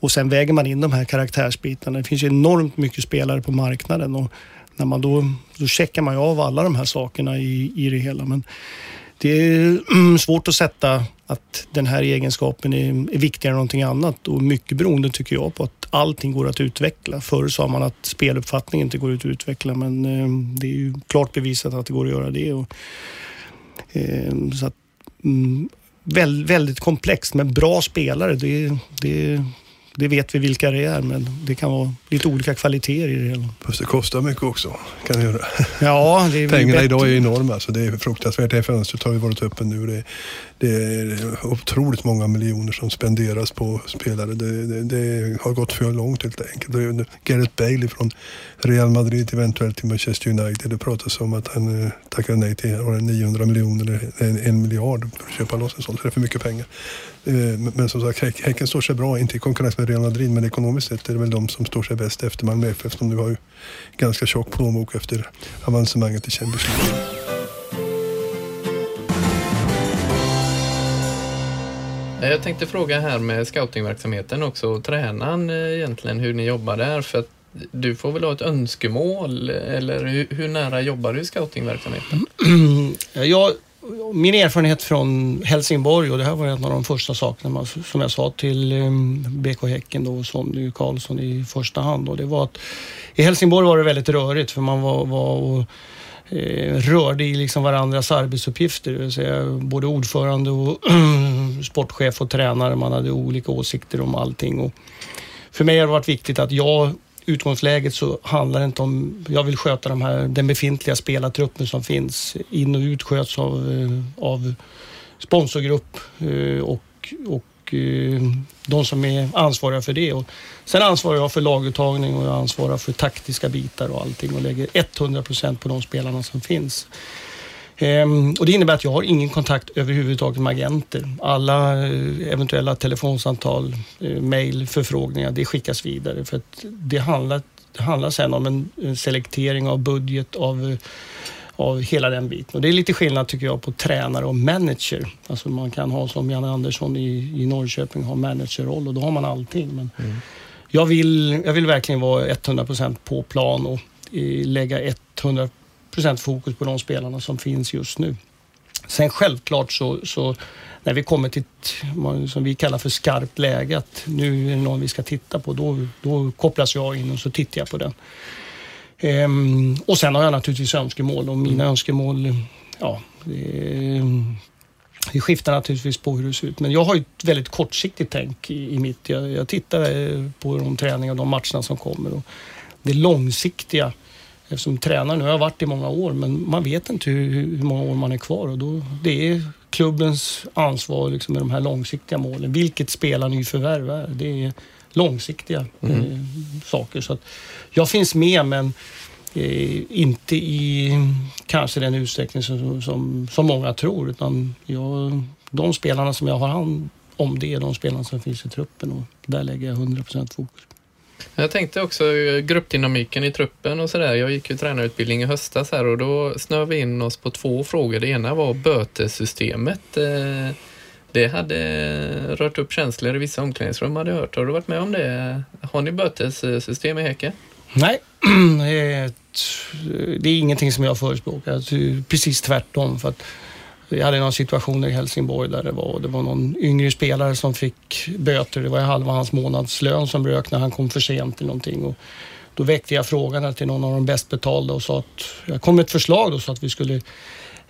Och sen väger man in de här karaktärsbitarna. Det finns ju enormt mycket spelare på marknaden och när man då, då checkar man ju av alla de här sakerna i, i det hela. Men det är svårt att sätta att den här egenskapen är, är viktigare än någonting annat och mycket beroende tycker jag på att allting går att utveckla. Förr sa man att speluppfattning inte går att utveckla men eh, det är ju klart bevisat att det går att göra det. Och, eh, så att, mm, väldigt, väldigt komplext men bra spelare det, det, det vet vi vilka det är, men det kan vara lite olika kvaliteter i det hela. Fast det kostar mycket också. Kan det göra. Ja, det är Pengarna bättre. idag är enorma, så det är fruktansvärt. Det här fönstret har ju varit öppet nu. Det, det är otroligt många miljoner som spenderas på spelare. Det, det, det har gått för långt helt enkelt. Gareth Bale från Real Madrid eventuellt till Manchester United. Det pratas om att han eh, tackade nej till har 900 miljoner, eller en, en miljard för att köpa loss en sån. Så det är för mycket pengar. Eh, Men som sagt, Häck- Häcken står sig bra, inte i konkurrens med Real Madrid, men ekonomiskt sett är det väl de som står sig bäst efter Malmö FF som nu har ju ganska tjock plånbok efter avancemanget i Champions League. Jag tänkte fråga här med scoutingverksamheten också, tränaren eh, egentligen hur ni jobbar där för att du får väl ha ett önskemål eller hur, hur nära jobbar du i scoutingverksamheten? Jag, min erfarenhet från Helsingborg och det här var en av de första sakerna man, som jag sa till ehm, um, BK Häcken då, och Sonny Karlsson i första hand. Och det var att I Helsingborg var det väldigt rörigt för man var, var och, eh, rörde i liksom varandras arbetsuppgifter. Det vill säga både ordförande och sportchef och tränare. Man hade olika åsikter om allting. Och för mig har det varit viktigt att jag utgångsläget så handlar det inte om... Jag vill sköta de här, den befintliga spelartruppen som finns. In och ut sköts av, eh, av sponsorgrupp eh, och, och eh, de som är ansvariga för det. Och sen ansvarar jag för laguttagning och jag ansvarar för taktiska bitar och allting och lägger 100 procent på de spelarna som finns. Ehm, och det innebär att jag har ingen kontakt överhuvudtaget med agenter. Alla eh, eventuella telefonsamtal, eh, mejl, förfrågningar, det skickas vidare. För att det handlar, det handlar sen om en, en selektering av budget, av, av hela den biten. Och det är lite skillnad tycker jag på tränare och manager. Alltså man kan ha som Janne Andersson i, i Norrköping, ha managerroll och då har man allting. Men jag, vill, jag vill verkligen vara 100% på plan och eh, lägga 100% fokus på de spelarna som finns just nu. Sen självklart så, så när vi kommer till ett, vad- som vi kallar för skarpt läge, att nu är det någon vi ska titta på, då, då kopplas jag in och så tittar jag på den. Ehm, och sen har jag naturligtvis önskemål och mina önskemål, ja, det, det skiftar naturligtvis på hur det ser ut. Men jag har ett väldigt kortsiktigt tänk i, i mitt. Jag, jag tittar eh, på de träningar och de matcherna som kommer. Och det långsiktiga, eftersom tränare nu har jag varit i många år, men man vet inte hur, hur många år man är kvar. Och då, det är klubbens ansvar liksom, med de här långsiktiga målen. Vilket spelarnyförvärv är. Det är långsiktiga eh, saker. Så jag finns med, men eh, inte i kanske den utsträckning som, som, som många tror. Utan jag, de spelarna som jag har hand om det är de spelarna som finns i truppen och där lägger jag 100% fokus. Jag tänkte också eh, gruppdynamiken i truppen och sådär. Jag gick ju tränarutbildning i höstas här och då snöade vi in oss på två frågor. Det ena var bötessystemet. Eh, det hade rört upp känslor i vissa omklädningsrum hade jag hört. Har du varit med om det? Har ni bötessystem i Häcken? Nej, det är, ingenting som jag förespråkar. Alltså, precis tvärtom. För att vi hade några situationer i Helsingborg där det var, det var någon yngre spelare som fick böter. Det var halva hans månadslön som rök när han kom för sent till någonting. Och då väckte jag frågan till någon av de bäst betalda och sa att jag kom med ett förslag då så att vi skulle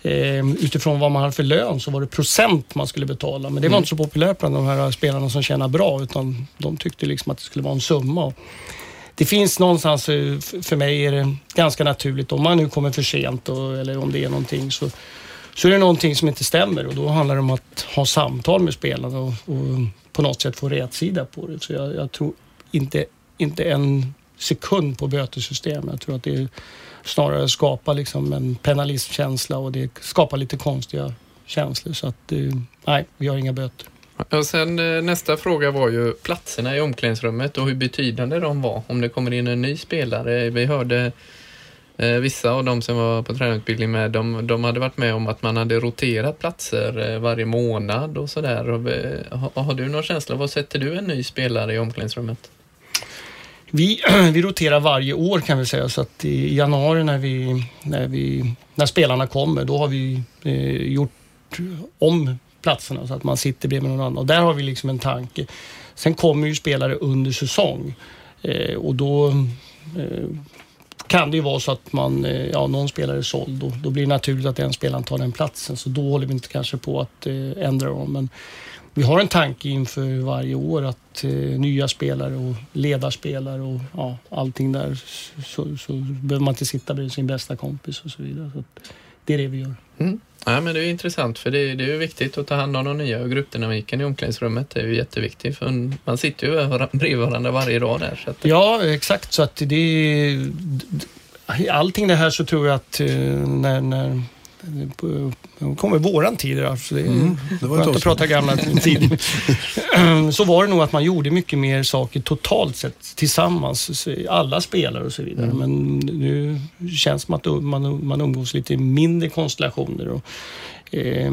Eh, utifrån vad man hade för lön så var det procent man skulle betala. Men det var inte så populärt bland de här spelarna som tjänar bra utan de tyckte liksom att det skulle vara en summa. Det finns någonstans, eh, för mig är det ganska naturligt om man nu kommer för sent och, eller om det är någonting så, så är det någonting som inte stämmer och då handlar det om att ha samtal med spelarna och, och på något sätt få rätsida på det. Så jag, jag tror inte, inte en sekund på bötessystem. Jag tror att det snarare skapar liksom en penalismkänsla och det skapar lite konstiga känslor. Så att, eh, nej, vi har inga böter. Och sen eh, nästa fråga var ju platserna i omklädningsrummet och hur betydande de var. Om det kommer in en ny spelare. Vi hörde Eh, vissa av de som var på tränarutbildning med, de, de hade varit med om att man hade roterat platser eh, varje månad och sådär. Eh, har, har du någon känsla, vad sätter du en ny spelare i omklädningsrummet? Vi, vi roterar varje år kan vi säga så att i januari när, vi, när, vi, när spelarna kommer då har vi eh, gjort om platserna så att man sitter bredvid någon annan och där har vi liksom en tanke. Sen kommer ju spelare under säsong eh, och då eh, kan det ju vara så att man, eh, ja, någon spelare är såld och då blir det naturligt att den spelaren tar den platsen så då håller vi inte kanske på att eh, ändra dem. Men vi har en tanke inför varje år att eh, nya spelare och ledarspelare och ja, allting där så, så behöver man inte sitta bredvid sin bästa kompis och så vidare. Så det är det vi gör. Mm. Ja, men det är intressant för det, det är ju viktigt att ta hand om de nya och gruppdynamiken i omklädningsrummet. Det är ju jätteviktigt för man sitter ju bredvid varandra varje dag där. Så att... Ja, exakt. Så att det allting det här så tror jag att eh, när, det kommer våran tid alltså det är mm, det var skönt att prata gamla tid. så var det nog att man gjorde mycket mer saker totalt sett tillsammans, alla spelare och så vidare. Mm. Men nu känns det som att man, man umgås lite mindre konstellationer. Och, eh,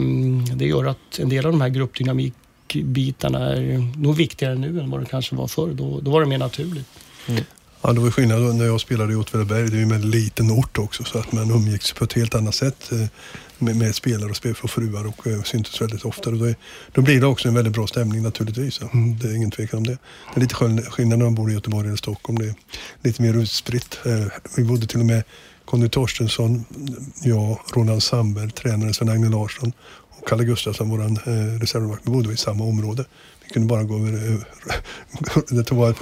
det gör att en del av de här gruppdynamikbitarna är nog viktigare nu än vad det kanske var förr. Då, då var det mer naturligt. Mm. Ja, det var skillnad när jag spelade i Åtvidaberg. Det är ju en väldigt liten ort också så att man umgicks på ett helt annat sätt eh, med, med spelare och spel för fruar och uh, syntes väldigt ofta. då, då blir det också en väldigt bra stämning naturligtvis. Mm, det är ingen tvekan om det. Det är lite skillnad när man bor i Göteborg eller Stockholm. Det är lite mer utspritt. Uh, vi bodde till och med Conny Torstensson, jag, Roland Sandberg, tränaren Sven-Agne Larsson och Kalle Gustafsson, vår eh, reservvakt. Vi bodde i samma område. Kunde bara gå över, det tog bara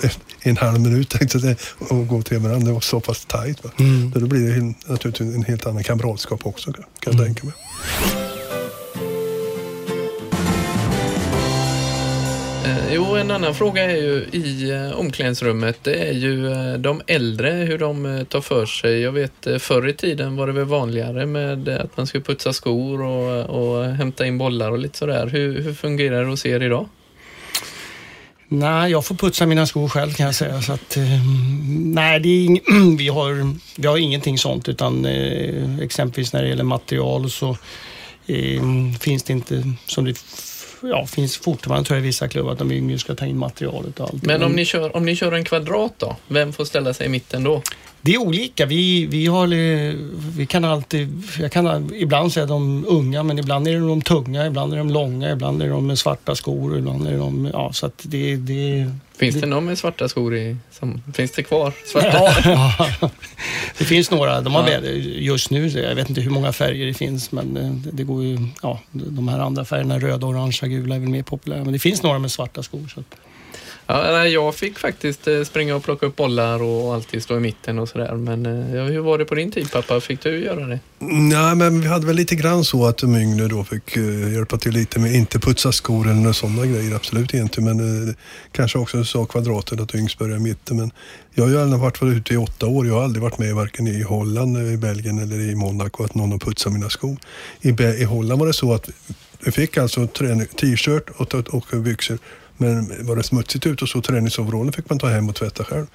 en halv minut tänkte jag, att gå till varandra. Det var så pass tajt. Mm. Då blir det naturligtvis en helt annan kamratskap också kan jag mm. tänka mig. Eh, jo, en annan fråga är ju i eh, omklädningsrummet, det är ju eh, de äldre, hur de tar för sig. Jag vet förr i tiden var det väl vanligare med att man skulle putsa skor och, och hämta in bollar och lite sådär. Hur, hur fungerar det hos er idag? Nej, jag får putsa mina skor själv kan jag säga. Så att, eh, nej, ing vi, har, vi har ingenting sånt utan eh, exempelvis när det gäller material så eh, finns det inte som det ja, finns fortfarande tror jag i vissa klubbar att de yngre ska ta in materialet och allt. Men om ni, kör, om ni kör en kvadrat då? Vem får ställa sig i mitten då? Det är olika. Vi, vi, har, vi kan alltid, jag kan ibland säga de unga men ibland är det de tunga, ibland är de långa, ibland är de med svarta skor, ibland är de, ja så att det, det Finns det, det någon med svarta skor i, som, finns det kvar? Svarta? Ja, ja, det finns några. De har ja. just nu, jag vet inte hur många färger det finns men eh, det går ju, ja de här andra färgerna, röda, orangea, gula är väl mer populära men det finns några med svarta skor. Så att, Ja, jag fick faktiskt eh, springa och plocka upp bollar och alltid stå i mitten och sådär. Men eh, hur var det på din tid pappa? Fick du göra det? Nej, men vi hade väl lite grann så att de yngre då fick eh, hjälpa till lite med inte putsa skor eller sådana grejer. Absolut inte. Men kanske också sa kvadraten att yngst börjar i mitten. Men jag har ju aldrig varit ute i åtta år. Jag har aldrig varit med varken i Holland, i Belgien eller i Monaco att någon har putsat mina skor. I, I Holland var det så att vi fick alltså t-shirt och, och byxor men var det smutsigt ute och så träningsoverallen fick man ta hem och tvätta själv.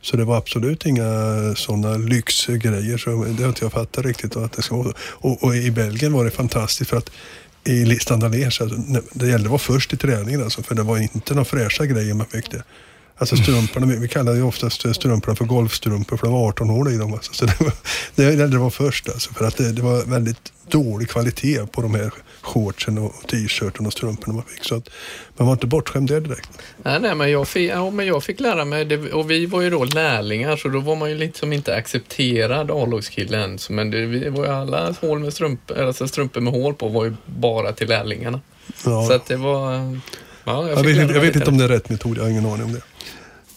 Så det var absolut inga sådana lyxgrejer. Så det har inte jag fattat riktigt. Att det ska vara. Och, och i Belgien var det fantastiskt för att i Standard alltså, det gällde att vara först i träningen alltså, för det var inte några fräscha grejer man fick det. Alltså strumporna, vi kallar ju oftast strumporna för golfstrumpor för det var 18 hål i dem. Alltså. Så det var, det, det var först alltså, för att det, det var väldigt dålig kvalitet på de här shortsen och t-shirten och strumporna man fick. Så att man var inte bortskämd där direkt. Nej, nej men, jag fick, ja, men jag fick lära mig, det, och vi var ju då lärlingar så då var man ju liksom inte accepterad A-lagskille ens. Men det, vi var ju alla hål med strumpor, alltså strumpor med hål på var ju bara till lärlingarna. Ja. Så att det var... Ja, jag, jag vet, jag vet inte om det är rätt metod, jag har ingen aning om det.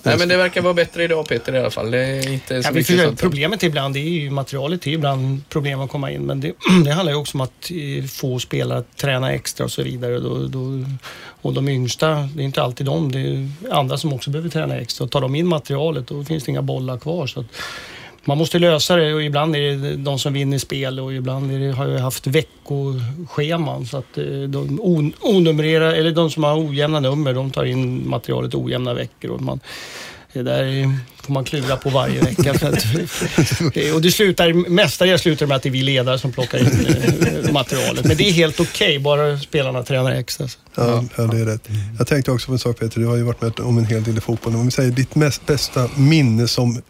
Nej, men det verkar vara bättre idag Peter i alla fall. Det är inte så ja, mycket sånt. Problemet ibland är ju materialet är ibland problem att komma in men det, det handlar ju också om att eh, få spelare att träna extra och så vidare. Då, då, och de yngsta, det är inte alltid de, det är andra som också behöver träna extra. Och tar de in materialet då finns det inga bollar kvar. Så att, man måste lösa det och ibland är det de som vinner spel och ibland är det, har jag haft veckoscheman så att eh, de onumrerar, eller de som har ojämna nummer, de tar in materialet ojämna veckor. Och man, det där får man klura på varje vecka. Och det slutar, mestadels slutar med att det är vi ledare som plockar in eh, materialet. Men det är helt okej, okay, bara spelarna tränar extra. Ja, ja, det är rätt. Jag tänkte också på en sak Peter, du har ju varit med om en hel del i fotboll. Om vi säger ditt mest bästa minne som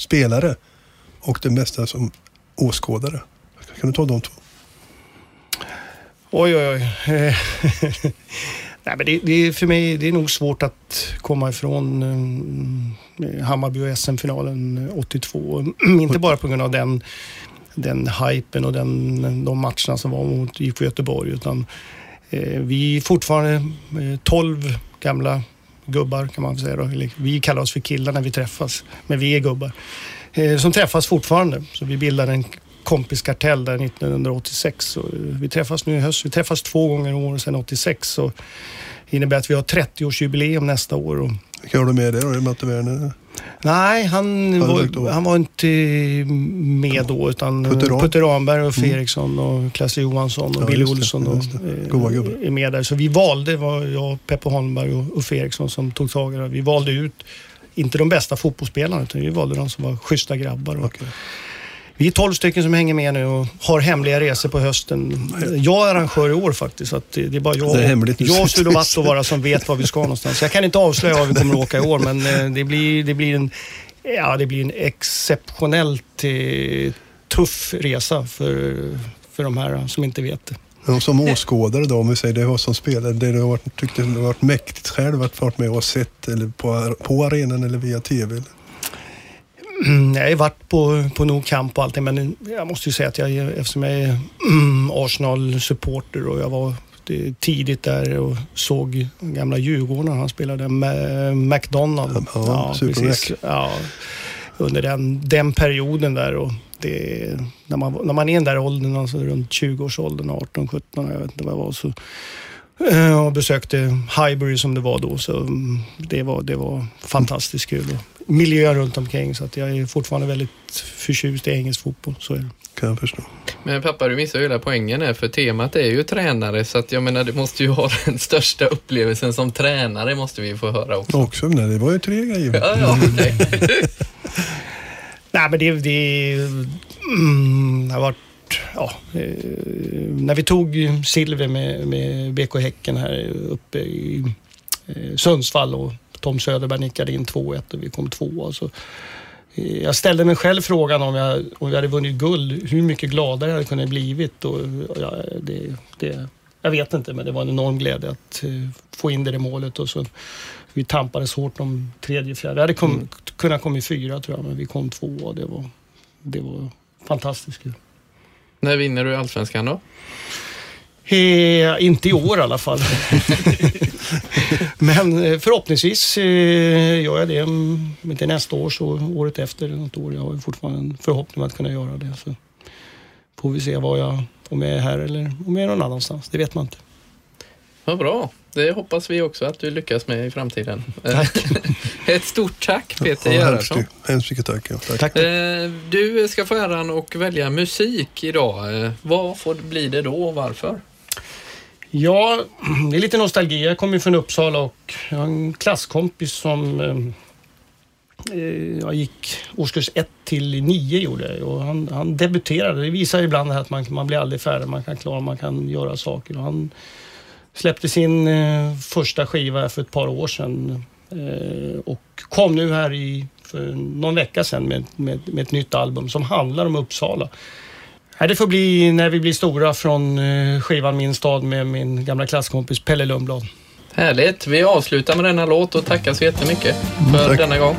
spelare och det mesta som åskådare. Kan du ta de två? Oj, oj, oj. Nej, men det, det, för mig det är nog svårt att komma ifrån eh, Hammarby och SM-finalen 82. Eh, Inte bara på grund av den, den hypen och den, de matcherna som var mot IFK Göteborg utan Eh, vi är fortfarande eh, 12 gamla gubbar kan man säga. Då. Vi kallar oss för killar när vi träffas, men vi är gubbar. Eh, som träffas fortfarande. Så vi bildade en kompiskartell där 1986. Eh, vi träffas nu i höst. Vi träffas två gånger om året sedan 86. Så innebär att vi har 30-årsjubileum nästa år. Och har du med dig då? Är det Matte Werner? Nej, han var, han var inte med då utan Putte. Putte Ramberg och Mm. Eriksson och Klasse Johansson och Ja, Billy det, Olsson och, det. eh, Goa gubbar. är med där. Så vi valde, var jag, Peppo Holmberg och Uffe Eriksson som tog tag i det. Vi valde ut, inte de bästa fotbollsspelarna, utan vi valde de som var schyssta grabbar. Och Okej. Vi är 12 stycken som hänger med nu och har hemliga resor på hösten. Jag är arrangör i år faktiskt, så att det är bara jag, Det är hemligt jag Suluvatto bara som vet var vi ska någonstans. Jag kan inte avslöja var vi kommer att åka i år, men eh, det blir, det blir en Ja, det blir en exceptionellt eh, tuff resa för, för de här som inte vet det. Och som åskådare då, om vi säger det var som spelare, det du har varit, tyckte du har varit mäktigt själv att varit med och sett eller på, på arenan eller via TV? Eller? Jag har varit på, på nog camp och allting, men jag måste ju säga att jag, eftersom jag är mm, Arsenal-supporter och jag var tidigt där och såg gamla Djurgården, han spelade Ma- McDonald. Ja. Ja, under den, den perioden där. Och det, när, man, när man är i den där åldern, alltså runt 20-årsåldern, 18, 17, jag vet inte vad jag var, så eh, och besökte Highbury som det var då. Så mm, det var, det var fantastiskt kul. Och miljön runt omkring. Så att jag är fortfarande väldigt förtjust i engelsk fotboll. Så är det. Kan jag förstå. Men pappa, du missar ju hela poängen här, för temat är ju tränare, så att jag menar, du måste ju ha den största upplevelsen som tränare, måste vi få höra också. Också, nej, det var ju tre grejer. Ja, ja, okej. Nej, men det, det mm, det har varit... Ja, eh, när vi tog silver med, med BK Häcken här uppe i eh, Sundsvall och Tom Söderberg nickade in 2-1 och vi kom tvåa. Så, eh, jag ställde mig själv frågan om jag, om jag hade vunnit guld, hur mycket gladare jag hade kunnat blivit. Och, ja, det, det, jag vet inte, men det var en enorm glädje att eh, få in det i målet. Och så, vi tampades hårt om tredje, fjärde. Vi hade kom, Mm. kunnat komma i fyra tror jag, men vi kom tvåa och det var, det var fantastiskt kul. När vinner du allsvenskan då? Eh, inte i år i alla fall. Men eh, förhoppningsvis eh, gör jag det. Om inte nästa år så året efter eller något år. Jag har fortfarande en förhoppning om att kunna göra det. Så får vi se vad jag, om jag är här eller om jag är någon annanstans. Det vet man inte. Vad bra. Det hoppas vi också att du lyckas med i framtiden. Tack. Ett stort tack Peter Ja, Gerhardsson. hemskt mycket tack. Ja. tack. Tack. Eh, Du ska få äran att välja musik idag. Eh, Vad får bli det då och varför? Ja, det är lite nostalgi. Jag kommer ju från Uppsala och jag har en klasskompis som eh, eh, jag gick årskurs 1 till 9 gjorde jag och han, han debuterade. Det visar ibland att man, man blir aldrig färdig, man kan klara, man kan göra saker. Och han släppte sin eh, första skiva för ett par år sedan eh, och kom nu här i, för någon vecka sedan med, med, med ett nytt album som handlar om Uppsala. Nej, det får bli när vi blir stora från eh, skivan Min stad med min gamla klasskompis Pelle Lundblad. Härligt. Vi avslutar med denna låt och tackar så jättemycket för tack. denna gång.